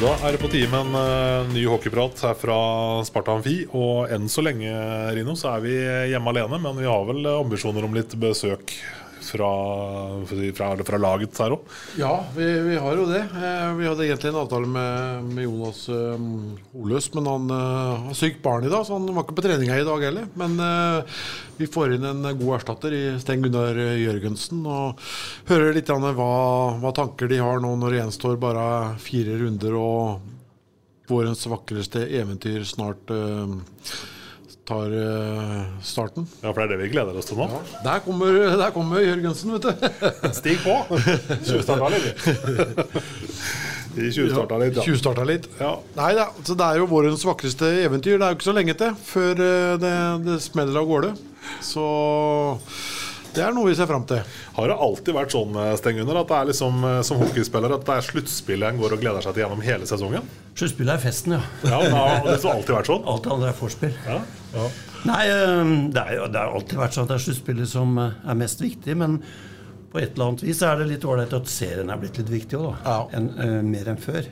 Da er det på tide med en uh, ny hockeyprat her fra Sparta Amfi. Og enn så lenge, Rino, så er vi hjemme alene, men vi har vel ambisjoner om litt besøk fra, fra, fra laget her òg. Ja, vi, vi har jo det. Eh, Vi hadde egentlig en avtale med, med Jonas eh, Oløs, men han eh, har sykt barn i dag, så han var ikke på trening her i dag heller. Men vi får inn en god erstatter i Sten Gunnar Jørgensen, og hører litt hva, hva tanker de har nå når det gjenstår bare fire runder og vårens vakreste eventyr snart tar eh, starten. Ja, for det er det vi gleder oss til nå. Der kommer, der kommer Jørgensen, vet du. Stig på! Tjuvstarta litt. De tjuvstarta litt, ja. Tjuvstarta litt. ja. Nei da, så det er jo vårens vakreste eventyr. Det er jo ikke så lenge til før eh, det, det smeller av gårde. Så det er noe vi ser fram til. Har det alltid vært sånn Sten Gunnar, at det er liksom eh, som hockeyspiller at det er sluttspillet en går og gleder seg til gjennom hele sesongen? Sluttspillet er festen, ja. Ja, det har alltid vært sånn? Alt det andre er forspill. Ja. Ja. Nei, eh, det, er det har alltid vært sånn at det er sluttspillet som eh, er mest viktig. Men på et eller annet vis er det litt ålreit at serien er blitt litt viktig òg, da. Ja. En, eh, mer enn før.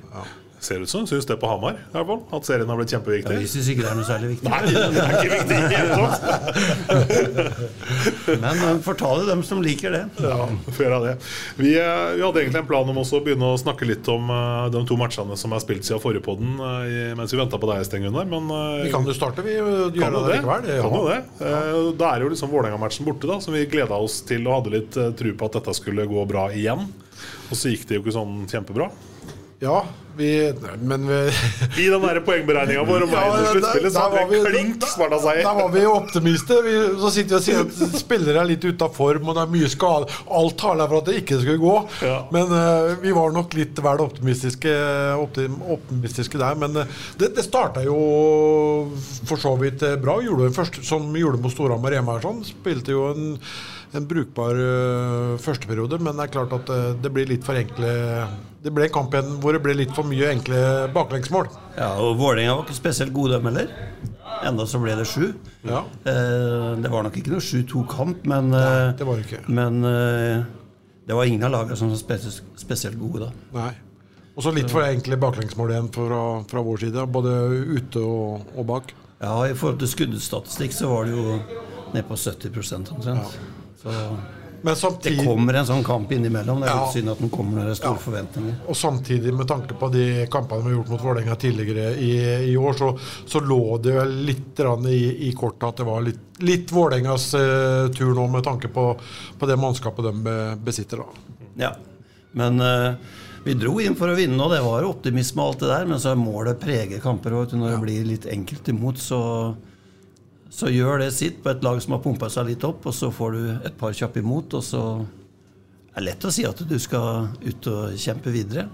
Ser ut som syns det på Hamar, i hvert fall. At serien har blitt Ja, kjempeviktig. vi syns ikke det er noe særlig viktig. Nei, det er ikke viktig det. Men uh, får det dem som liker det. Ja, før av det. Vi, eh, vi hadde egentlig en plan om også å begynne å snakke litt om uh, de to matchene som er spilt siden forrige podden, eh, mens vi venta på deg, Sten Gunnar. Men uh, Vi kan jo starte, vi gjør jo det likevel. Kan jo det. Uh, Da er jo liksom Vålerenga-matchen borte, da som vi gleda oss til og hadde litt eh, tro på at dette skulle gå bra igjen. Og så gikk det jo ikke sånn kjempebra. Ja, vi Men vi I den der poengberegninga vår om veien til sluttspillet, så hadde vi klink klink Sparta Der var vi optimister. Vi, så sitter vi og sier at spillere er litt ute av form, og det er mye skade. Alt taler for at det ikke skulle gå. Ja. Men uh, vi var nok litt vel optimistiske, optim, optimistiske der. Men uh, det, det starta jo for så vidt eh, bra. Gjorde det først, som gjorde mot Storhamar hjemme her. sånn Spilte jo en, en brukbar uh, førsteperiode, men det er klart at eh, det blir litt for enkle Det ble en kamp igjen hvor det ble litt for mye enkle baklengsmål. Ja, og Vålerenga var ikke spesielt gode, dem heller. Enda så ble det sju. Ja. Eh, det var nok ikke noe 7-2-kamp, men, eh, det var ikke. men eh, det var ingen av lagene som var spes spesielt gode da. Nei. Og så litt for enkle baklengsmål igjen fra, fra vår side, både ute og, og bak. Ja, I forhold til skuddstatistikk så var det jo ned på 70% omtrent. Så Men det kommer en sånn kamp innimellom. Det er Ja. synd at den kommer når det er store Ja. forventninger. og samtidig med tanke på de kampene vi har gjort mot Vålerenga tidligere i, i år, så, så lå det vel litt i, i kortet at det var litt, litt Vålerengas uh, tur nå, med tanke på, på det mannskapet de besitter. da. Ja. Men uh, vi dro inn for å vinne, og det var optimisme og alt det der. Men så er målet prege kamper. Og når det blir litt enkelt imot, så, så gjør det sitt på et lag som har pumpa seg litt opp, og så får du et par kjappe imot, og så er det lett å si at du skal ut og kjempe videre.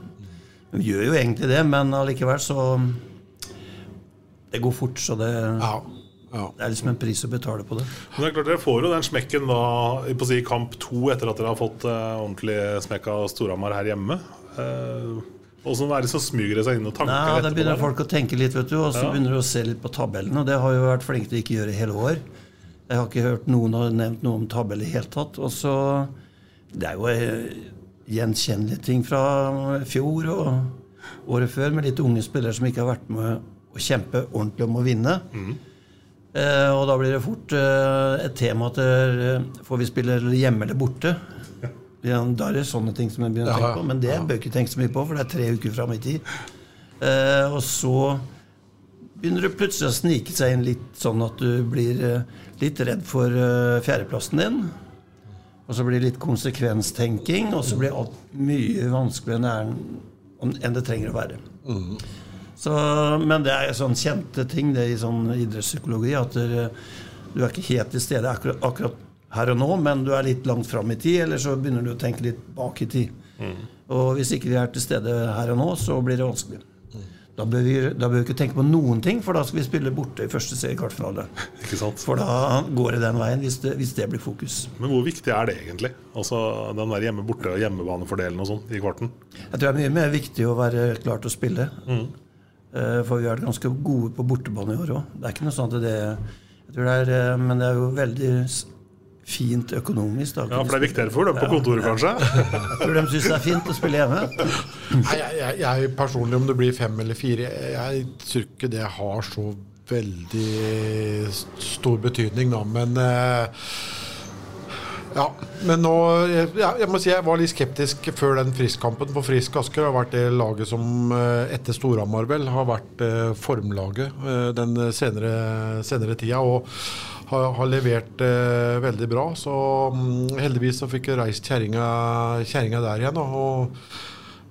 Vi gjør jo egentlig det, men allikevel så Det går fort, så det, Ja. Ja. det er liksom en pris å betale på det. Men det er klart Dere får jo den smekken da i på å si kamp to etter at dere har fått eh, ordentlig smekk av Storhamar her hjemme. Eh, så er det så smyger det seg inn og tanker Nei, Da begynner folk å tenke litt, vet du, og så Ja. begynner de å se litt på tabellen. Og det har jo vært flinke til å ikke gjøre i hele år. Jeg har ikke hørt noen har nevnt noe om tabell i hele tatt. Og så Det er jo eh, gjenkjennelige ting fra fjor og året før, med litt unge spillere som ikke har vært med å kjempe ordentlig om å vinne. Eh, og da blir det fort eh, et tema at eh, får vi spille hjemme eller borte. Ja, da er det sånne ting som jeg begynner å tenke på. Men det bør jeg ikke tenke så mye på, for det er tre uker fram i tid. Uh, og så begynner det plutselig å snike seg inn litt sånn at du blir uh, litt redd for uh, fjerdeplassen din. Og så blir det litt konsekvenstenking, og så blir alt mye vanskeligere enn er- enn det trenger å være. Så, men det er sånn kjente ting det i sånn idrettspsykologi at du er ikke helt til stede akkurat, akkurat her og nå, men du er litt langt fram i tid, eller så begynner du å tenke litt bak i tid. Og hvis ikke vi er til stede her og nå, så blir det vanskelig. Da bør, vi, da bør vi ikke tenke på noen ting, for da skal vi spille borte i første serie kvartfinale. Ikke sant? For da går det den veien, hvis det, hvis det blir fokus. Men hvor viktig er det egentlig? Altså Den der hjemme-borte- og hjemmebanefordelen og sånn i kvarten? Jeg tror det er mye mer viktig å være klar til å spille. Mm. For vi har vært ganske gode på bortebane i år òg. Det er ikke noe sånt at det jeg tror det er, eh, Men det er jo veldig fint økonomisk. Da. Ja, for det er viktigere for dem på kontoret, kanskje? Jeg tror de syns det er fint å spille hjemme. Nei, jeg, jeg, jeg personlig, om det blir fem eller fire, jeg, tror ikke det har så veldig stor betydning, da. Men eh, ja, men nå jeg, jeg må si jeg var litt skeptisk før den Frisk-kampen. For Frisk Asker har vært det laget som eh, etter Storhamar vel har vært eh, formlaget eh, den senere, senere tida. Og har, har levert eh, veldig bra. Så mm, heldigvis så fikk jeg reist kjerringa der igjen. Og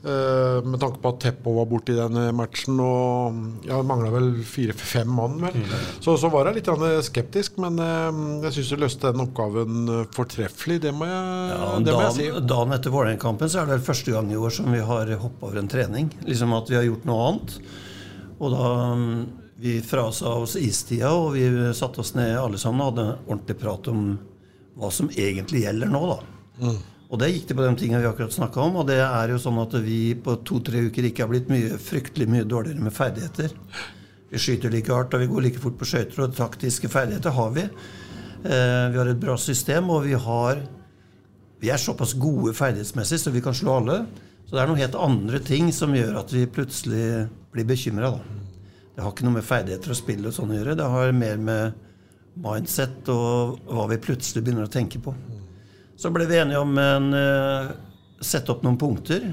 Eh, med tanke på at Teppo var borte i den eh, matchen og ja, det mangla vel fire-fem mann, vel. Så, så var jeg litt skeptisk, men eh, jeg syns du løste den oppgaven eh, fortreffelig. Det må jeg, Ja, det må jeg si. dagen, etter Vålerenga-kampen så er det vel første gang i år som vi har hoppa over en trening. Liksom at vi har gjort noe annet. Og da mm, vi frasa oss istida, og vi satte oss ned alle sammen og hadde ordentlig prat om hva som egentlig gjelder nå, da. Og det gikk det på de tingene vi akkurat snakka om. Og det er jo sånn at vi på to-tre uker ikke har blitt mye, fryktelig mye dårligere med ferdigheter. Vi skyter like hardt og vi går like fort på skøyter, og taktiske ferdigheter har vi. Eh, vi har et bra system, og vi har vi er såpass gode ferdighetsmessig så vi kan slå alle. Så det er noen helt andre ting som gjør at vi plutselig blir bekymra. Det har ikke noe med ferdigheter og spill og sånn å gjøre. Det har mer med mindset og hva vi plutselig begynner å tenke på. Så ble vi enige om en uh, sette opp noen punkter.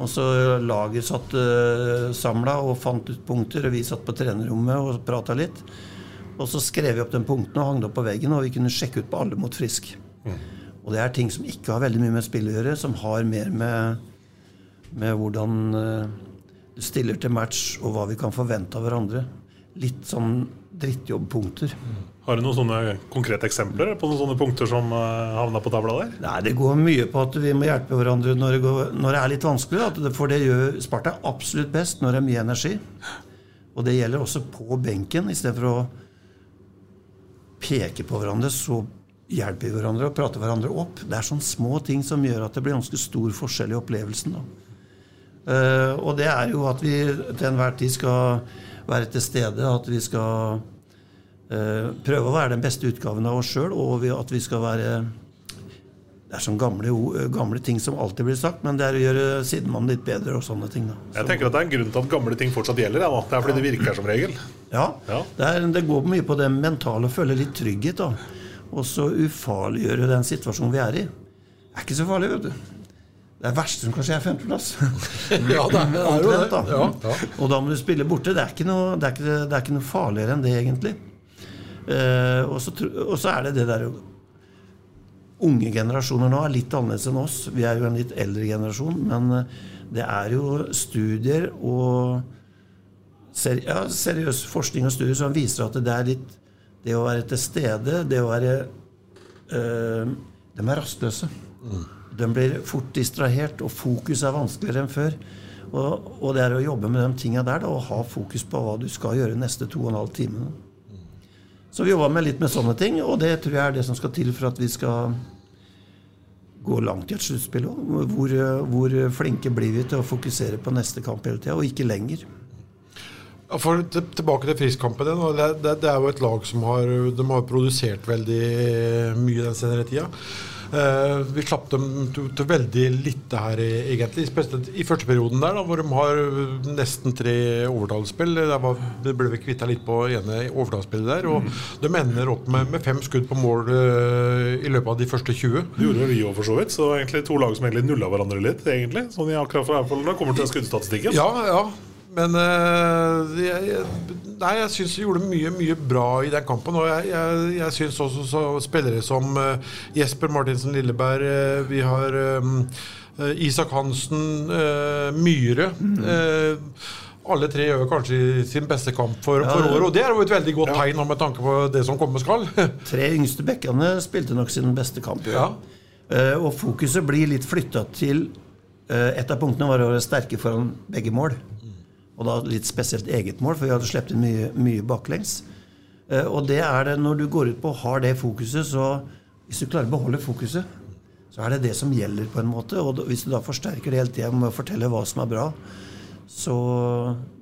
Og så laget satt uh, samla og fant ut punkter, og vi satt på trenerrommet og prata litt. Og så skrev vi opp den punkten og hang det opp på veggen, og vi kunne sjekke ut på alle mot Frisk. Og det er ting som ikke har veldig mye med spill å gjøre, som har mer med, med hvordan eh, du stiller til match, og hva vi kan forvente av hverandre. Litt sånn drittjobbpunkter. Har du noen sånne konkrete eksempler på noen sånne punkter som uh, havna på tavla der? Nei, Det går mye på at vi må hjelpe hverandre når det, går, når det er litt vanskelig. For det gjør Sparta absolutt best når det er mye energi. Og det gjelder også på benken. Istedenfor å peke på hverandre, så hjelper vi hverandre og prater hverandre opp. Det er sånne små ting som gjør at det blir ganske stor forskjell i opplevelsen. da. Eh, og det er jo at vi til enhver tid skal være til stede, at vi skal eh, prøve å være den beste utgaven av oss sjøl, og vi, at vi skal være Det er sånne gamle, gamle ting som alltid blir sagt, men det er å gjøre sidemannen litt bedre og sånne ting. da. Jeg tenker at Det er en grunn til at gamle ting fortsatt gjelder. Ja, det er fordi det virker som regel. Ja, Ja. Det, er, det går mye på det mentale, å føle litt trygghet. da. Og så ufarliggjøre den situasjonen vi er i. Det er ikke så farlig, vet du. Det er verste som kan skje, er femteplass. Ja, det er- det er jo det. Ja, ja. Og da må du spille borte. Det er ikke noe, det er ikke, det er ikke noe farligere enn det, egentlig. Eh, og, så, og så er det det der Unge generasjoner nå er litt annerledes enn oss. Vi er jo en litt eldre generasjon. Men eh, det er jo studier og seri ja, seriøs forskning og studier som viser at det er litt Det å være til stede, det å være øh, De er rastløse. De blir fort distrahert, og fokus er vanskeligere enn før. Og, og det er å jobbe med de tinga der, da, og ha fokus på hva du skal gjøre neste to og en halv time. Så vi jobba litt med sånne ting, og det tror jeg er det som skal til for at vi skal gå langt i et sluttspill òg. Hvor, hvor flinke blir vi til å fokusere på neste kamp hele tida, og ikke lenger. For Tilbake til Frisk-kampen. Det, det, det er jo et lag som har, de har produsert veldig mye den senere tida. Eh, vi slapp dem til, til veldig lite her, egentlig. Spesielt i første perioden der, da, hvor de har nesten tre overtallsspill. Det ble vi kvitta litt på ene overtallsspillet der. Og de ender opp med, med fem skudd på mål uh, i løpet av de første 20. Det gjorde vi òg, for så vidt. Så egentlig to lag som egentlig nulla hverandre litt. egentlig Sånn i akkurat for, Apple, det kommer til skuddstatistikken. Ja, ja. Men eh, jeg, nei, jeg syns de gjorde mye mye bra i den kampen. Og jeg, jeg, jeg syns også så spillere som eh, Jesper Martinsen Lilleberg, eh, vi har Isak Hansen, Myhre. eh, alle tre gjør kanskje sin beste kamp for, Ja, for året, og det er jo et veldig godt tegn med tanke på det som komme skal. Tre yngste bekkene spilte nok sin beste kamp. Ja. Og fokuset blir litt flytta til Et av punktene var å være sterke foran begge mål. Og da litt spesielt eget mål, for vi hadde sluppet inn mye, mye baklengs. Eh, og det er det når du går ut på og har det fokuset, så Hvis du klarer å beholde fokuset, så er det det som gjelder, på en måte. Og hvis du da forsterker det hele tida med å fortelle hva som er bra, så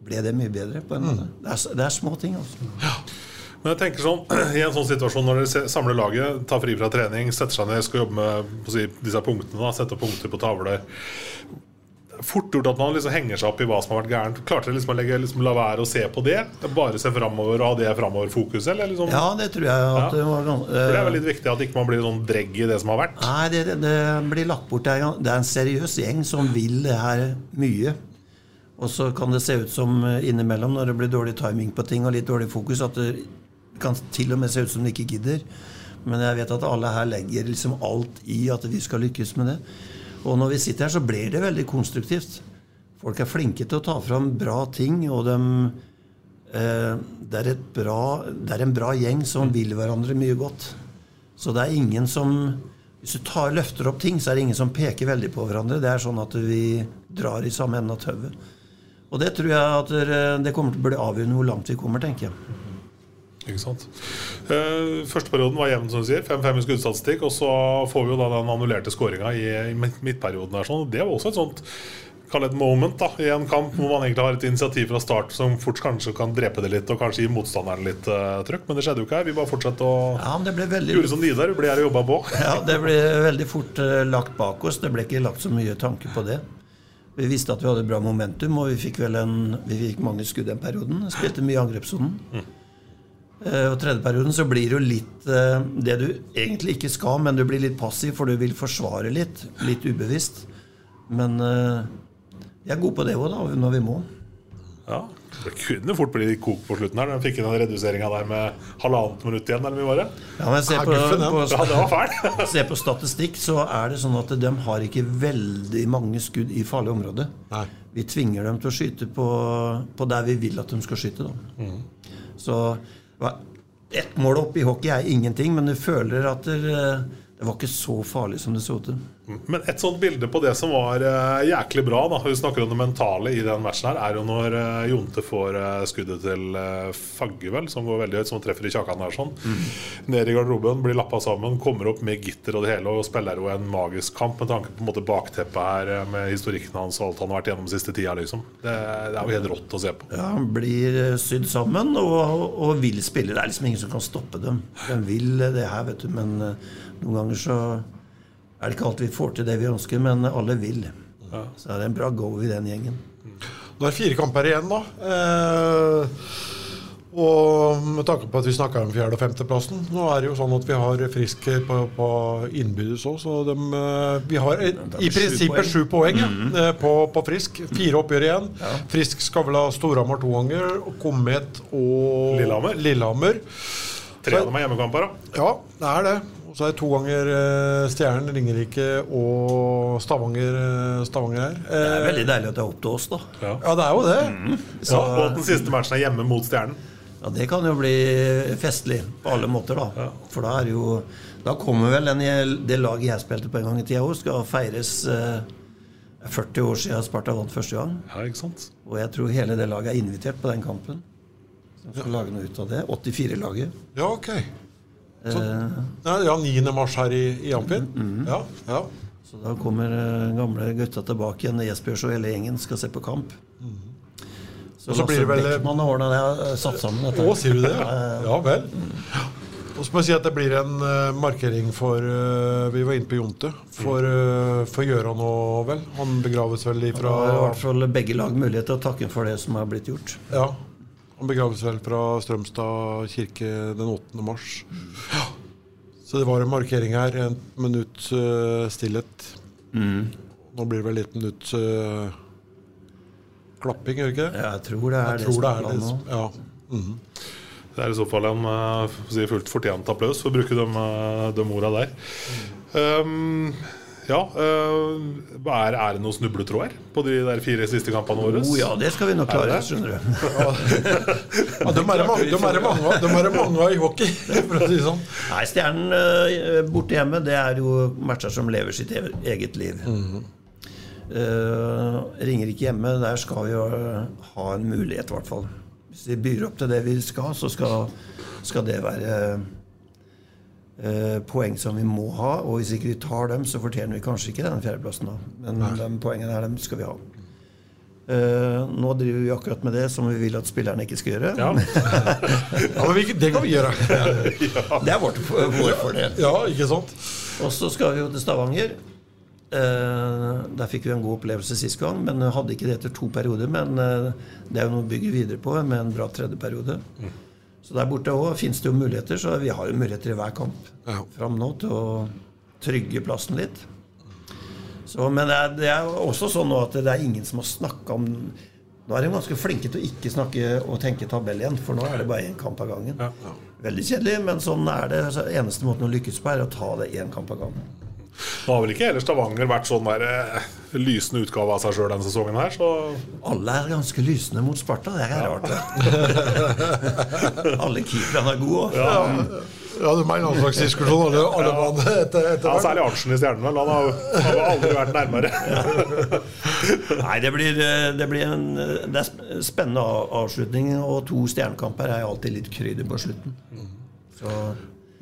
ble det mye bedre, på en måte. Det er, det er små ting, altså. Men jeg tenker sånn, I en sånn situasjon når dere samler laget, tar fri fra trening, setter seg ned, skal jobbe med si, disse punktene, da, setter punkter på tavler Fort gjort at man liksom henger seg opp i hva som har vært gærent. Klarte dere liksom å legge, liksom, la være å se på det? Bare se framover og ha det framoverfokus? Eller liksom? Ja, det tror jeg Ja. det var uh, det er vel litt viktig at ikke man blir sånn dregg i det som har vært? Nei, det, det, det blir lagt bort. Det er, det er en seriøs gjeng som vil det her mye. Og så kan det se ut som eh, innimellom, når det blir dårlig timing på ting og litt dårlig fokus, at det kan til og med se ut som de ikke gidder. Men jeg vet at alle her legger liksom alt i at vi skal lykkes med det. Og når vi sitter her, så blir det veldig konstruktivt. Folk er flinke til å ta fram bra ting, og de eh, det, er bra, det er en bra gjeng som vil hverandre mye godt. Så det er ingen som Hvis du tar, løfter opp ting, så er det ingen som peker veldig på hverandre. Det er sånn at vi drar i samme enden av tauet. Og det tror jeg at det kommer til å bli avgjørende hvor langt vi kommer, tenker jeg. Ikke sant? Uh, første perioden var jevn, som du sier. 5-5 i skuddstatistikk. Og så får vi jo da den annullerte skåringa i, i midtperioden. her sånn. Det var også et sånt Kall et moment da, i en kamp hvor man egentlig har et initiativ fra start som fort kanskje kan drepe det litt og kanskje gi motstanderen litt uh, trøkk. Men det skjedde jo ikke her. Vi bare fortsatte å Ja, men det ble veldig gjøre som Nidar. Ble her og jobba på. Ja, det ble veldig fort uh, lagt bak oss. Det ble ikke lagt så mye tanke på det. Vi visste at vi hadde bra momentum, og vi fikk vel en, vi fikk mange skudd den perioden. Spilte mye i angrepssonen. Eh, og tredje perioden så blir det jo litt eh, det du egentlig ikke skal, men du blir litt passiv, for du vil forsvare litt. Litt ubevisst. Men eh, vi er god på det òg, da, når vi må. Ja, Det kunne fort bli litt kok på slutten her. Den fikk inn den reduseringa der med halvannet minutt igjen. Eller mye var det? Ja, men se på, på, Ja, se på statistikk, så er det sånn at de har ikke veldig mange skudd i farlig område. Nei. Vi tvinger dem til å skyte på, på der vi vil at de skal skyte. Da. Mm. Så ett mål opp i hockey er ingenting, men du føler at det, det var ikke så farlig som det så ut. Men et sånt bilde på det som var uh, jæklig bra, da vi snakker om det mentale i den matchen, her er jo når uh, Jonte får uh, skuddet til uh, Fagge, vel, som går veldig høyt, som treffer i kjakan der sånn. Ned i garderoben, blir lappa sammen, kommer opp med gitter og det hele, og spiller jo en magisk kamp med tanke på, en måte, bakteppet her med historikken hans og alt han har vært gjennom de siste tida, liksom. Det, det er jo helt rått å se på. Ja, Han blir sydd sammen og, og vil spille. Det er liksom ingen som kan stoppe dem. De vil det her, vet du, men noen ganger så er det ikke alltid vi får til det vi ønsker, men alle vil. Så er det en bra go i den gjengen. Nå er det fire kamper igjen, da. Eh, og med tanke på at vi snakker om fjerde- og femteplassen Nå er det jo sånn at vi har Frisk på, på innbyrdes òg, så dem, eh, vi har i prinsippet sju poeng ja, eh, på, på Frisk. Fire oppgjør igjen. Frisk skal vel ha Storhamar to ganger, Komet og Lillehammer. Lillehammer. Tre av dem er hjemmekamper, da. Ja, det er det. Og så er det to ganger eh, Stjernen, Ringerike og Stavanger, eh, Stavanger her. Det er veldig deilig at det er opp til oss, da. Ja. Ja, det er jo det. Så, og at den siste matchen er hjemme mot Stjernen. ja, det kan jo bli festlig på alle måter, da. For da er jo Da kommer vel den, det laget jeg spilte på en gang i tida òg, skal feires eh, 40 år siden Sparta vant første gang. Ja, ikke sant? Og jeg tror hele det laget er invitert på den kampen. Så skal ja. lage noe ut av det. 84-laget. Ja, ok. Så, Eh, ja, ja, 9. mars her i, i Amfin. Ja, ja. så da kommer eh, gamle gutta tilbake igjen. Jesbjørs og hele gjengen skal se på kamp. Mm Og så blir det vel- årene har eh, satt sammen dette. Å, sier du det? Ja, vel. Og så må jeg si at det blir en uh, markering for uh, Vi var inne på Jonte. For, uh, for Gjøran og vel. Han begraves vel ifra Det er i hvert fall begge lag mulighet til å takke for det som har blitt gjort. Ja. Han begraves vel fra Strømstad kirke den 8. mars. Ja. Så det var en markering her. En minutt uh, stillhet. Nå blir det vel et minutt uh, klapping, gjør det ikke det? Jeg tror det er Jeg det tror det er det. Ja. Mhm. Det er i så fall en si, fullt fortjent applaus for å bruke de, de orda der. Um, ja, øh, er, er det noen snubletråder på de der fire siste kampene våre? Oh, ja, det skal vi nok klare, skjønner du. Ja, de er det mange, de er mange, de er mange av i hockey, for å si det sånn. Nei, Stjernen øh, borte hjemme, det er jo matcher som lever sitt e- eget liv. Eh, ringer ikke hjemme, der skal vi jo eh, ha en mulighet, i hvert fall. Hvis vi byr opp til det vi skal, så skal, skal det være eh, poeng som vi må ha. Og hvis ikke vi tar dem, så fortjener vi kanskje ikke den fjerdeplassen, da. Men de poengene her, dem skal vi ha. Uh, nå driver vi akkurat med det som vi vil at spillerne ikke skal gjøre. Ja, men vi, det kan vi gjøre. Det er vårt, vår fordel. Ja, ikke sant? Og så skal vi jo til Stavanger. Uh, der fikk vi en god opplevelse sist gang, men hadde ikke det etter to perioder. Men uh, det er jo noe å bygge videre på med en bra tredje periode. Så der borte òg fins det jo muligheter, så vi har jo muligheter i hver kamp fram nå til å trygge plassen litt. Så, men det er, det er også sånn nå at det er ingen som har snakka om Nå er de ganske flinke til å ikke snakke og tenke tabell igjen, for nå er det bare én kamp av gangen. Veldig kjedelig, men sånn er det. Så eneste måten å lykkes på, er å ta det én kamp av gangen. Nå har vel ikke heller Stavanger vært sånn der eh, lysende utgave av seg sjøl denne sesongen her, så Alle er ganske lysende mot Sparta. Det er rart, det. Alle keeperne er gode. Ja. Ja, det er en annen slags diskusjon. Alle, alle mann etter, etter Ja, særlig Arntzen i Stjernen, vel. Han har jo har aldri vært nærmere. Nei, det blir, eh, det blir en Det er spennende avslutning, og to stjernekamper er alltid litt krydder på slutten. Så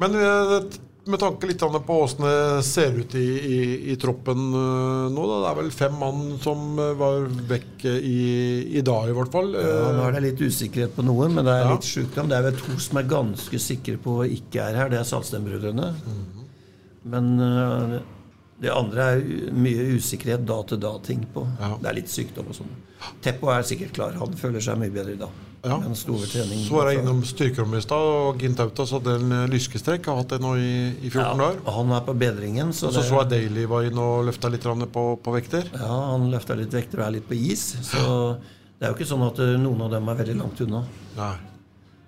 Men eh, med tanke litt på åssen det ser ut i, i, i troppen eh, nå, da. Det er vel fem mann som eh, var vekk eh, i, i dag, i hvert fall. ja, nå er det litt usikkerhet på noen, men det er Ja. litt sjukdom. Det er vel to som er ganske sikre på ikke er her. Det er Saltstenbrødrene. Men eh, det andre er mye usikkerhet da-til-da-ting på. Det er litt sykdom og sånn. Teppo er sikkert klar. Han føler seg mye bedre i dag. Ja. Så var jeg innom styrkerommet i stad, og Gintautas hadde en eh, lyskestrekk. Har hatt det nå i, i 14 Ja, dager. Han er på bedringen. Så Og så det- så jeg Daly var inne og løfta litt på, på vekter. Ja, han løfta litt vekter og er litt på is. Så det er jo ikke sånn at eh, noen av dem er veldig langt unna. Nei.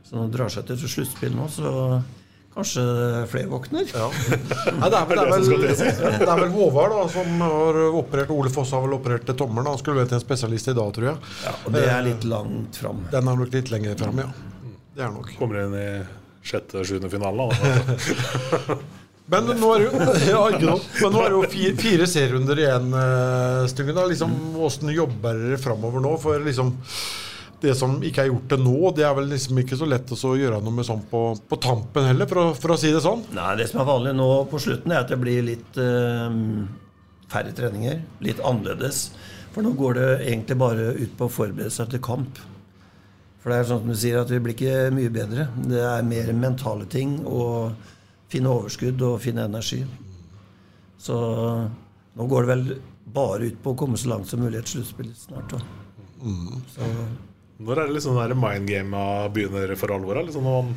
Så når det drar seg til sluttspill nå, så kanskje flere våkner. Nei, det, er, vel- det, er vel, det er vel Håvard da, som har operert Ole Foss har vel operert tommelen. Han skulle vel til en spesialist i dag, tror jeg. Og det er litt langt fram. Den er nok litt lenger fram, ja. Det er nok. Kommer inn i sjette-sjuende finale. da. Men nå er det jo, ja. Men nå er det jo fire, fire serierunder igjen, Stungen. Styggen. da. Liksom, Hvordan jobber dere framover nå? For liksom det som ikke er gjort til nå, det er vel liksom ikke så lett å gjøre noe med sånn på, på tampen heller, for å, for å si det sånn. Nei, det som er vanlig nå på slutten, er at det blir litt eh, færre treninger. Litt annerledes. For nå går det egentlig bare ut på å forberede seg til kamp. For det er sånn som du sier, at vi blir ikke mye bedre. Det er mer mentale ting å finne overskudd og finne energi. Så nå går det vel bare ut på å komme så langt som mulig i et sluttspill snart. Da. Så Når er det liksom den der mindgama begynner for alvor? Liksom når man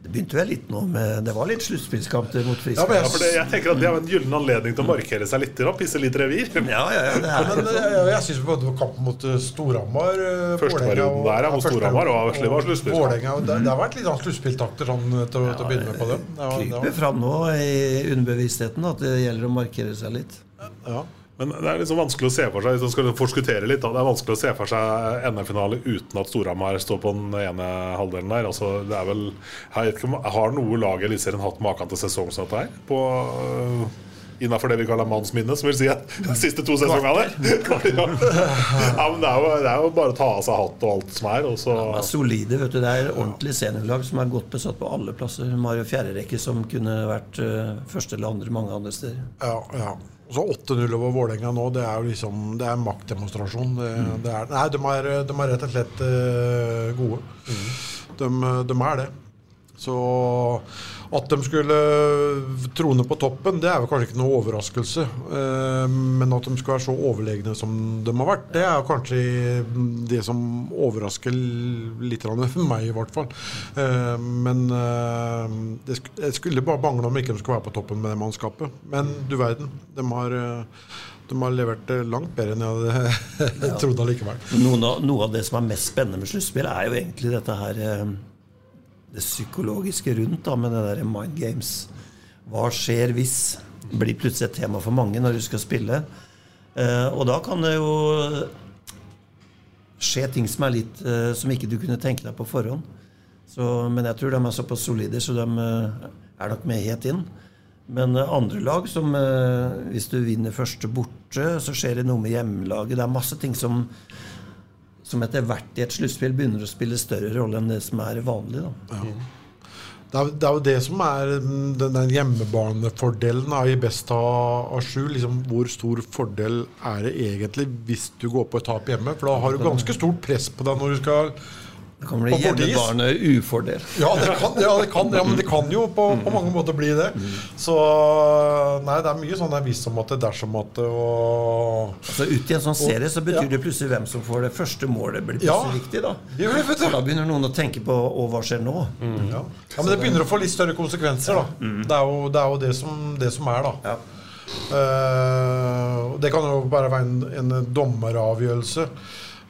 det begynte vel litt nå med Det var litt sluttspillskamp mot Frisk. Ja, for det, jeg tenker at Det er en gyllen anledning til å markere seg litt, da, pisse litt revir. Ja, ja, ja, det er Men eh, jeg, jeg syns både det var kampen mot eh, Storhamar eh, Første Vålerenga perioden der, ja, mot Storhamar, og Vesle var sluttspillskamp. Det, det har vært litt sånn sluttspilltakter sånn, til, til å begynne med på det. det, det kryper fram nå i underbevisstheten at det gjelder å markere seg litt. ja. Men det er liksom vanskelig å se for seg Hvis man skal forskuttere litt da, Det er vanskelig å se for seg NM-finale uten at Storhamar står på den ene halvdelen der. Altså, det er vel jeg vet ikke, Har noe lag i Eliteserien hatt maken til sesong som dette her? På uh, Innafor det vi kaller mannsminne, som vil si at de siste to sesongene. ja. ja, men det er, jo, det er jo bare å ta av seg hatt og alt som er, og så Ja, er solide. vet du, Det er ordentlig seniorlag som er godt besatt på alle plasser. Mario Fjerderekke som kunne vært eh, første eller andre mange andre steder. Ja, ja. Så 8-0 over Vålerenga nå, det er jo liksom Det er maktdemonstrasjon. Det, det er, nei, de er, de er rett og slett gode. gode. De, de er det. Så at de skulle trone på toppen, det er vel kanskje ikke noe overraskelse. Eh, men at de skulle være så overlegne som de har vært, det er kanskje det som overrasker litt for meg, i hvert fall. Eh, men eh, det, skulle bare mangle om ikke de skulle være på toppen med det mannskapet. Men du verden, de har, de har levert langt bedre enn jeg hadde trodd allikevel. Noen noe av det som er mest spennende med sluttspill, er jo egentlig dette her Det psykologiske rundt da, med det der mind games. Hva skjer hvis? Blir plutselig et tema for mange når du skal spille. Eh, og da kan det jo skje ting som er litt eh, som ikke du kunne tenke deg på forhånd. Så, men jeg tror de er såpass solide, så de eh, er nok med helt inn. Men andre lag, som hvis du vinner første borte, så skjer det noe med hjemmelaget. Det er masse ting som, som etter hvert i et sluttspill begynner å spille større rolle enn det som er vanlig. Da. Det er, det er jo det som er mm, den, den hjemmebanefordelen i best av sju. Liksom, hvor stor fordel er det egentlig hvis du går på et tap hjemme? For da har du ganske stort press på deg når du skal Det kan bli på hjemmebane-ufordel. Ja, det kan, ja, det kan, ja, men det kan jo på, på mange måter bli det. Så nei, det er mye sånn der hvis om at det, dersom at og Altså Ut i en sånn serie så betyr Ja. det plutselig hvem som får det første målet, blir plutselig viktig. da Da begynner noen å tenke på Og hva skjer nå. Ja. ja, Men det begynner å få litt større konsekvenser, da. Det, er jo, det er jo det som, det som er, da. Og det kan jo bare være en, en dommeravgjørelse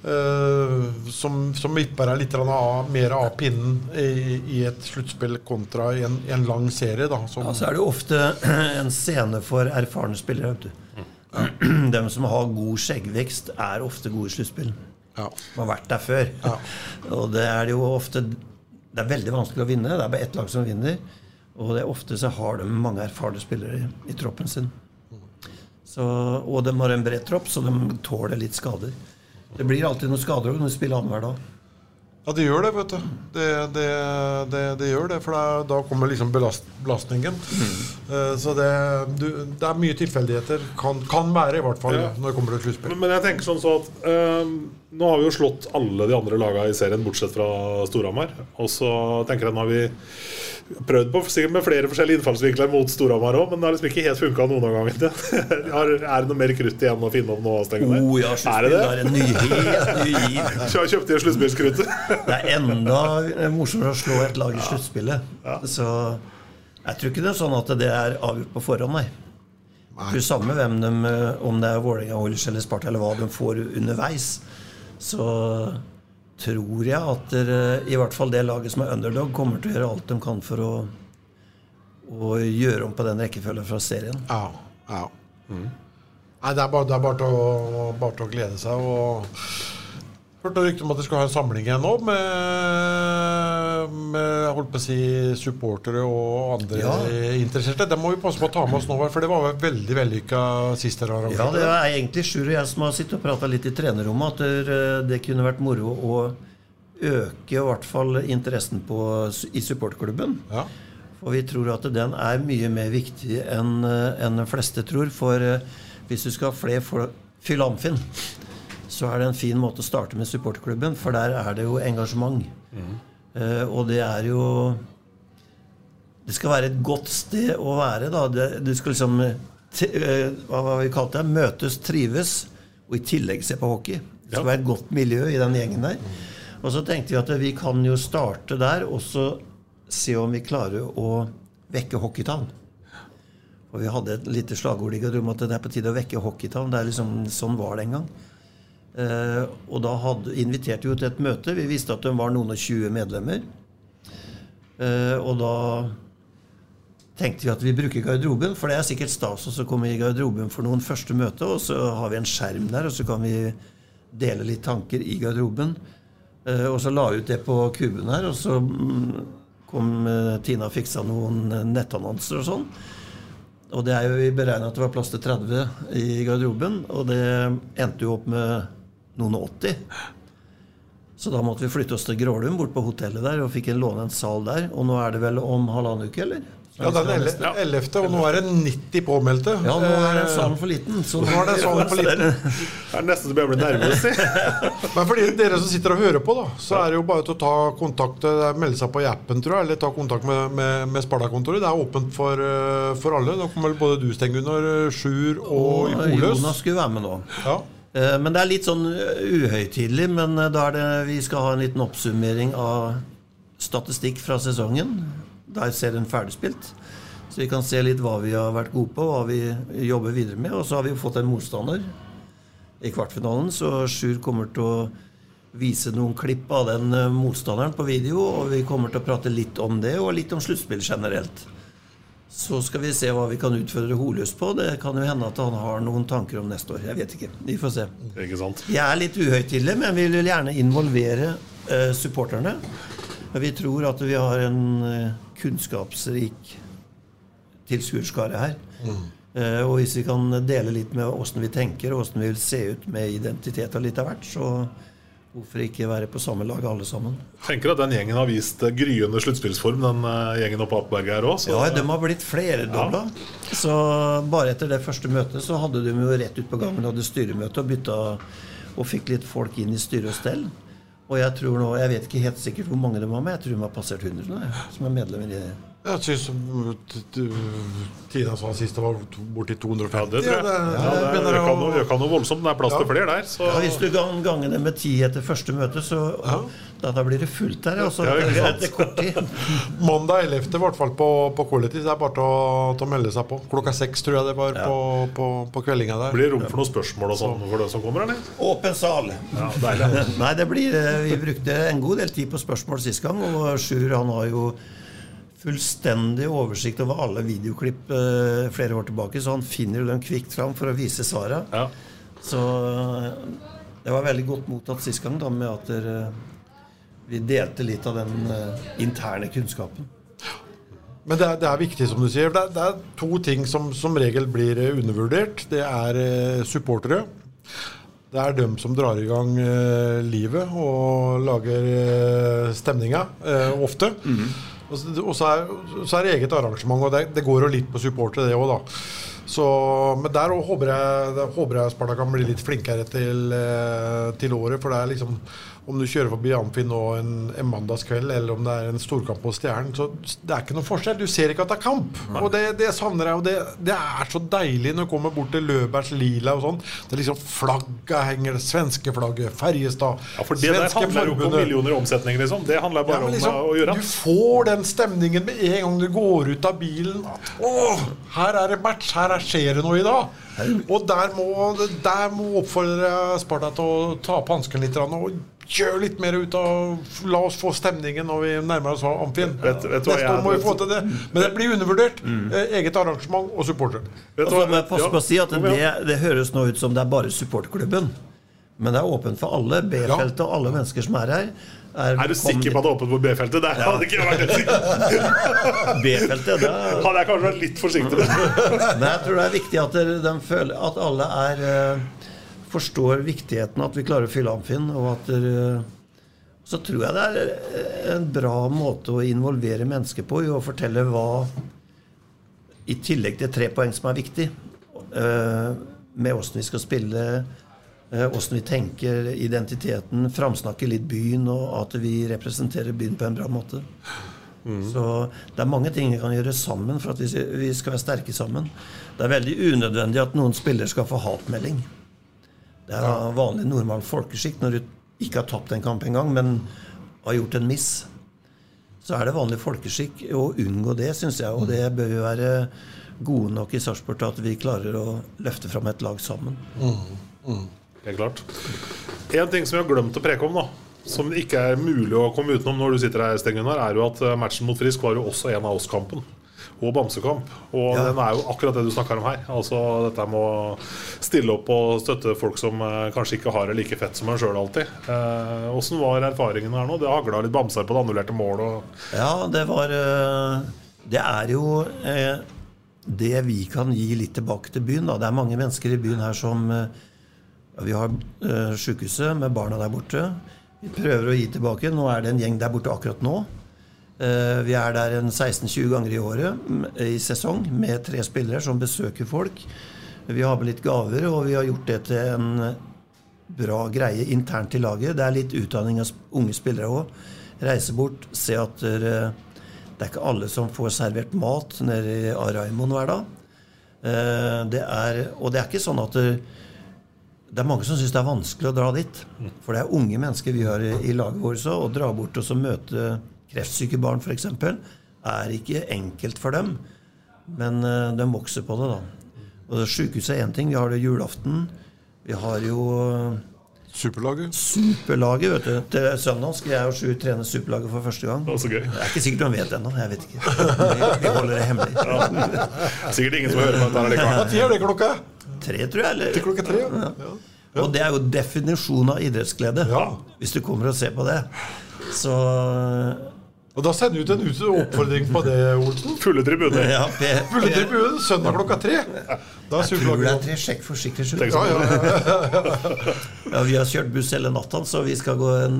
eh, som, som vipper deg litt av, mer av pinnen i, i et sluttspill kontra i en, en lang serie. Da, som, Ja, så er det jo ofte en scene for erfarne spillere. vet du. De som har god skjeggvekst, er ofte gode i sluttspill. Ja. De har vært der før. Og det er jo ofte Det er veldig vanskelig å vinne. Det er bare ett lag som vinner. Og det er ofte så har de mange erfarne spillere i, i troppen sin. Så, og de har en bred tropp, så de tåler litt skader. Det blir alltid noen skader når du spiller annenhver dag. Ja, det gjør det, vet du. Det, det, det, det gjør det, for da, da kommer liksom belast, belastningen. Eh, så det, du, det er mye tilfeldigheter. Kan, kan være, i hvert fall, Ja. når det kommer til et sluttspill. Men jeg tenker sånn så at eh, Nå har vi jo slått alle de andre lagene i serien, bortsett fra Storhamar. Og så tenker jeg nå har vi prøvd på sikkert med flere forskjellige innfallsvinkler mot Storhamar òg, men det har liksom ikke helt funka noen av gangene. Er det noe mer krutt igjen å finne om nå? Stengen der? Oh ja, er det det? er en ny, helt ny giv. Så jeg kjøpte sluttspillskruttet. Det er enda morsommere å slå et lag i sluttspillet. Så jeg tror ikke det er sånn at det er avgjort på forhånd, nei. nei. tror samme hvem de, om det er Vålerenga, Oilers eller Sparta, eller hva de får underveis, så tror jeg at der, i hvert fall det laget som er underdog, kommer til å gjøre alt de kan for å, å gjøre om på den rekkefølgen fra serien. Ja. ja. Nei, det er bare, det er bare, til å, bare til å glede seg. Og hørte rykter om at de skal ha en samling igjen nå med jeg holdt på å si supportere og andre Ja. interesserte. Det må vi passe på å ta med oss nå, for det var veldig vellykka sist dere Ja, det er egentlig Sjur og jeg som har sittet og prata litt i trenerrommet, at det, det kunne vært moro å øke i hvert fall interessen på, i supportklubben. Ja. For vi tror at den er mye mer viktig enn en de fleste tror. For eh, hvis du skal ha flere folk fylle Amfinn, så er det en fin måte å starte med supporterklubben, for der er det jo engasjement. Eh, og det er jo Det skal være et godt sted å være. da. Det, det skal liksom eh, eh, Hva var vi kalte det? Møtes, trives, og i tillegg se på hockey. Det skal være et godt miljø i den gjengen der. Og så tenkte vi at vi kan jo starte der, og så se om vi klarer å vekke hockeytown. Og vi hadde et lite slagord garderoben at det er på tide å vekke hockeytown. Det er liksom, sånn var det en gang. Eh, og da hadde, inviterte vi jo til et møte. Vi visste at de var noen og 20 medlemmer. Eh, og da tenkte vi at vi bruker garderoben, for det er sikkert stas å komme i garderoben for noen første møte, og så har vi en skjerm der, og så kan vi dele litt tanker i garderoben. Eh, og så la vi ut det på kuben her, og så mm, kom eh, Tina og fiksa noen nettannonser og sånn. Og det er jo beregna at det var plass til 30 i garderoben, og det endte jo opp med noen og 80. Så da måtte vi flytte oss til Grålum, bort på hotellet der, og fikk en låne en sal der. Og nå er det vel om halvannen uke, eller? Ja, den 11., og nå er det 90 påmeldte. Ja, nå er den Eh, salen for liten. Så Nå er den salen for liten. Det er nesten så jeg blir nervøs. Men for dere som sitter og hører på, da, så er det jo bare til å ta kontakt eh, melde seg på i appen, tror jeg, eller ta kontakt med, med, med Sparta-kontoret. Det er åpent for, eh, for alle. Da kommer vel både du, Sten Gunnar, Sjur og Og Oløs. Jonas skulle være med nå. Ja. Eh, Men det er litt sånn eh, uhøytidelig. Men eh, da er det vi skal ha en liten oppsummering av statistikk fra sesongen. Der ser den ferdigspilt. Så vi kan se litt hva vi har vært gode på, hva vi jobber videre med. Og så har vi jo fått en motstander i kvartfinalen, så Sjur kommer til å vise noen klipp av den motstanderen på video, og vi kommer til å prate litt om det, og litt om sluttspill generelt. Så skal vi se hva vi kan utfordre Holøs på. Det kan jo hende at han har noen tanker om neste år. Jeg vet ikke. Vi får se. Jeg er litt uhøytidelig, men vi vil gjerne involvere eh, supporterne. Vi tror at vi har en eh, kunnskapsrik tilskuerskare her. Eh, og hvis vi kan dele litt med åssen vi tenker, og åssen vi vil se ut med identitet og litt av hvert, så hvorfor ikke være på samme lag alle sammen? Tenker at den gjengen har vist eh, gryende sluttspillsform, den eh, gjengen oppe på Apeberget her òg. Ja, de har blitt flerdobla. Så bare etter det første møtet så hadde de jo rett ut på gangen hadde styremøte og bytta og fikk litt folk inn i styre og stell. Og jeg tror nå, jeg vet ikke helt sikkert hvor mange de var med, jeg tror de har passert 100 nå, som er medlemmer i det. Jeg syns Tina sa sist det var borti 250. Ja, det tror jeg. Ja, det begynner øka noe, øka noe voldsomt. Det er plass til flere der. Så Ja, Hvis du kan ganger det med ti etter første møte, så da, da blir det fullt der. Også, Ja, tid. Mandag 11. i hvert fall på, på Quality. Det er bare til å, til å melde seg på. Klokka seks tror jeg det var på, på, på kveldinga der. blir det rom for noen spørsmål og sånn for den som kommer, eller? Åpen sal. Ja. Nei, det blir, eh, Vi brukte en god del tid på spørsmål sist gang, og Sjur han har jo fullstendig oversikt over alle videoklipp eh, flere år tilbake, så han finner jo dem kvikt fram for å vise svara. Så eh, det var veldig godt mottatt sist gang, da, med at dere, vi delte litt av den eh, interne kunnskapen. Men det er, det er viktig, som du sier. Det er, det er to ting som som regel blir eh, undervurdert. Det er eh, supportere. Det er dem som drar i gang eh, livet og lager eh, stemninga, eh, ofte. Mm så- Og så er, så er det eget arrangement, og det, det går jo litt på supportere, det òg, da. Så, men der håper jeg, håper jeg Sparta kan bli litt flinkere til, eh, til året. For det er liksom Om du kjører forbi Amfi nå en, en mandagskveld, eller om det er en storkamp på Stjernen, så det er ikke noen forskjell. Du ser ikke at det er kamp. Og det, det savner jeg. Og det, det er så deilig når du kommer bort til Løbergs Lila og sånn. Det er liksom Flagget henger, det svenske flagget, Ferjestad Ja, for det der handler jo ikke om millioner i omsetning, liksom. Det handler bare Ja, liksom, om å gjøre. Du får den stemningen med en gang du går ut av bilen. At, Åh, her er det match, her er skjer det noe i dag. Og der må, der må oppfordre Sparta til å ta på hansken litt og gjøre litt mer ut av La oss få stemningen når vi nærmer oss Amfien. Vet- vet Neste år må vi få til det. Men det blir undervurdert. Mm. eget arrangement og supporter. Og så jeg passe på å si at det, det høres nå ut som det er bare supportklubben. Men det er åpent for alle. B-feltet og alle mennesker som er her. Er du sikker på at det er åpent på B-feltet? Det Ja. hadde ikke vært helt sikker B-feltet, det Hadde jeg kanskje vært litt forsiktig med. Men jeg tror det er viktig at, de føler, at alle er, uh, forstår viktigheten at vi klarer å fylle Amfinn. Og at uh, så tror jeg det er eh, en bra måte å involvere mennesker på i å fortelle hva I tillegg til tre poeng som er viktig, uh, med åssen vi skal spille, åssen vi tenker, identiteten, framsnakker litt byen, og at vi representerer byen på en bra måte. Så det er mange ting vi kan gjøre sammen for at vi skal være sterke sammen. Det er veldig unødvendig at noen spillere skal få hatmelding. Det er vanlig normal folkeskikk når du ikke har tapt en kamp engang, men har gjort en miss. Så er det vanlig folkeskikk å unngå det, syns jeg. Og det bør jo være gode nok i Sarpsborg til at vi klarer å løfte fram et lag sammen. Helt klart. En ting som vi har glemt å preke om, da, som ikke er mulig å komme utenom når du sitter her, Sten Gunnar, er jo at eh, matchen mot Frisk var jo også en av oss-kampen. Og bamsekamp. Og Ja. den er jo akkurat det du snakker om her. Altså dette med å stille opp og støtte folk som eh, kanskje ikke har det like fett som en sjøl alltid. Eh, var erfaringen her nå? Det hagla litt bamser på det annullerte målet. Og Ja, det var eh, Det er jo eh, det vi kan gi litt tilbake til byen. Da. Det er mange mennesker i byen her som eh, Vi har uh, sykehuset med barna der borte. Vi prøver å gi tilbake. Nå er det en gjeng der borte akkurat nå. Eh, vi er der 16-20 ganger i året i sesong med tre spillere som besøker folk. Vi har med litt gaver, og vi har gjort det til en bra greie internt i laget. Det er litt utdanning av unge spillere òg. Reise bort, se at dere, det er ikke alle som får servert mat nede i Araimon hver dag. Eh, Det er, og det er ikke sånn at det, det er mange som syns det er vanskelig å dra dit. For det er unge mennesker vi har i, i laget vårt. Å dra bort og så møte kreftsyke barn f.eks. er ikke enkelt for dem. Men uh, de vokser på det, da. Og Sjukehuset er én ting. Vi har det julaften. Vi har jo eh, Superlaget. Superlaget, vet du. Til søndag skal jeg og Sju trene Superlaget for første gang. Det er så gøy. Det er ikke sikkert de vet det ennå. Jeg vet ikke. Vi, holder det hemmelig. Sikkert ingen som hører på dette likevel. Hva er det klokka? Tre, tror jeg. Eller? Til klokka tre, ja. Ja. Og det er jo definisjonen av idrettsglede. Hvis du kommer og ser på det. Så Og da sender du ut en oppfordring på det, Olsen. Fulle tribuner. Ja, Fulle tribuner søndag klokka tre. Da er Jeg tror det er tre sjekk for sikkerhets skyld. Ja, ja, ja. Ja, vi har kjørt buss hele natta, så vi skal gå en,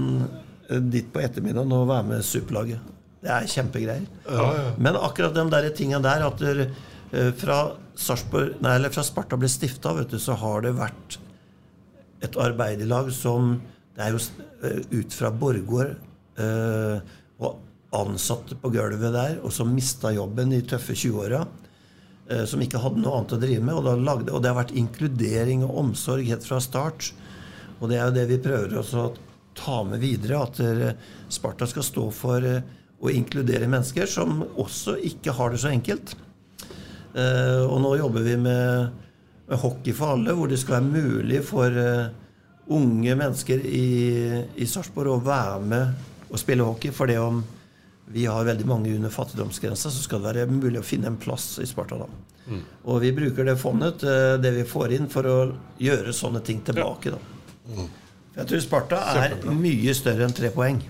dit på ettermiddagen og være med Superlaget. Det er kjempegreier. Ja, ja. Men akkurat de der tingene der at fra, Sarpsborg, nei, fra Sparta ble stifta, så har det vært et arbeiderlag som Det er jo eh, ut fra Borgård eh, og ansatte på gulvet der, og som mista jobben i tøffe 20-åra. eh, Som ikke hadde noe annet å drive med. Og, lagde, og det har vært inkludering og omsorg helt fra start. Og det er jo det vi prøver å ta med videre. At eh, Sparta skal stå for eh, å inkludere mennesker som også ikke har det så enkelt. Eh, og nå jobber vi med, med hockey for alle, hvor det skal være mulig for eh, unge mennesker i, i Sarpsborg å være med og spille hockey. For det om vi har veldig mange under fattigdomsgrensa, så skal det være mulig å finne en plass i Sparta da. Mm. Og vi bruker det fondet, eh, det vi får inn, for å gjøre sånne ting tilbake. da. Jeg tror Sparta er mye større enn tre poeng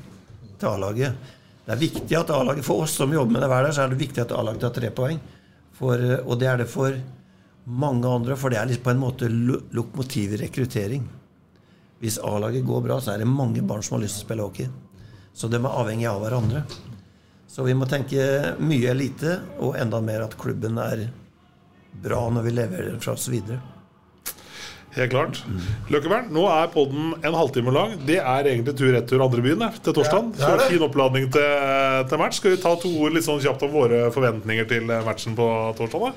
til A-laget. Det er viktig at A-laget, For oss som jobber med det hver dag, så er det viktig at A-laget har tre poeng. For, eh, og det er det for mange andre, for det er liksom på en måte lo- lokomotiv i rekruttering. Hvis A-laget går bra, så er det mange barn som har lyst til å spille hockey. Så de er avhengig av hverandre. Så vi må tenke mye elite, og enda mer at klubben er bra når vi leverer fra oss videre. Helt klart. Løkkebern, nå er podden en halvtime lang. Det er egentlig tur-retur andre byen til torsdag. Ja. Så fin oppladning til, til match. Skal vi ta to ord litt sånn kjapt om våre forventninger til matchen på torsdag? da?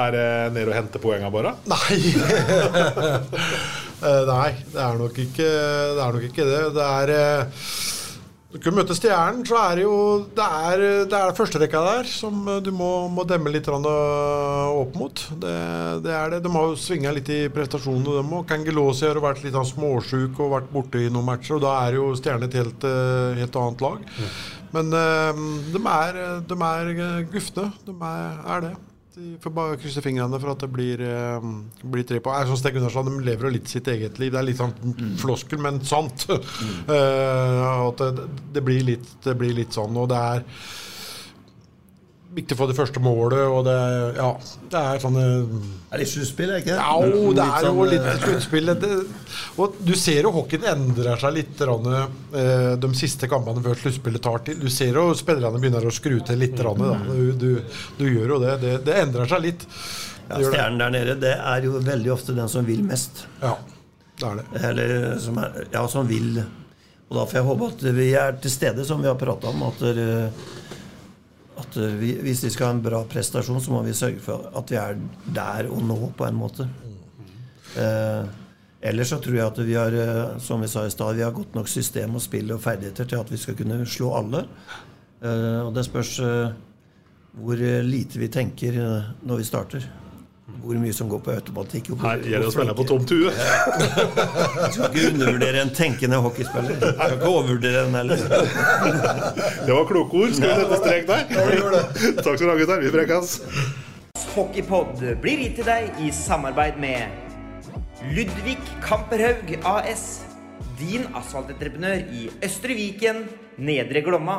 Er det ned og hente poenga bare? Nei. Eh, Nei, det er nok ikke det. Er nok ikke det. det er eh, Du kan møte Stjernen, så er det jo Det er, det er førsterekka der som du må, må demme litt eh, opp mot. Det, det er det. De har jo svinga litt i prestasjonene, dem òg. Kangelosi har vært litt sånn småsjuk og vært borte i noen matcher, og da er jo Stjernen et helt, eh, helt annet lag. Men eh, de er, de er gufne. De er, er det. De får bare krysse fingrene for at det blir, eh, blir tre på. Er sånn Sten Gunnarsson, De lever jo litt sitt eget liv. Det er litt sånn floskel, men sant. Eh, at det, det, blir litt, det blir litt sånn. Og det er viktig å få det første målet, og det, ja, det er sånne Er det sluttspill, ikke det? Ja, det er jo sånn, litt eh, sluttspill. Og du ser jo hockeyen endrer seg litt eh, de siste kampene før sluttspillet tar til. Du ser jo spillerne begynner å skru til litt. Da. Du, du, du gjør jo det. det. Det endrer seg litt. Ja, Det det. Stjernen der nede, det er jo veldig ofte den som vil mest. Ja, det er det. Eller som, er, ja, som vil. Og da får jeg håpe at vi er til stede, som vi har prata om. At, dere- at vi, hvis vi skal ha en bra prestasjon, så må vi sørge for at vi er der og nå, på en måte. Eh, ellers så tror jeg at vi har, eh, som vi sa i stad, vi har godt nok system og spill og ferdigheter til at vi skal kunne slå alle. Eh, og det spørs eh, hvor eh, lite vi tenker eh, når vi starter. Hvor mye som går på automatikk. hvor- Her gjelder det å spille på tomt hue! Du skal ikke undervurdere en tenkende hockeyspiller. Jeg skal ikke overvurdere den heller. Det var kloke ord. Skal vi sette strek der? Takk skal du ha, gutter. Vi prekas. Hockeypod blir gitt til deg i samarbeid med Ludvig Kamperhaug AS. Din asfaltentreprenør i Østre Viken, Nedre Glomma.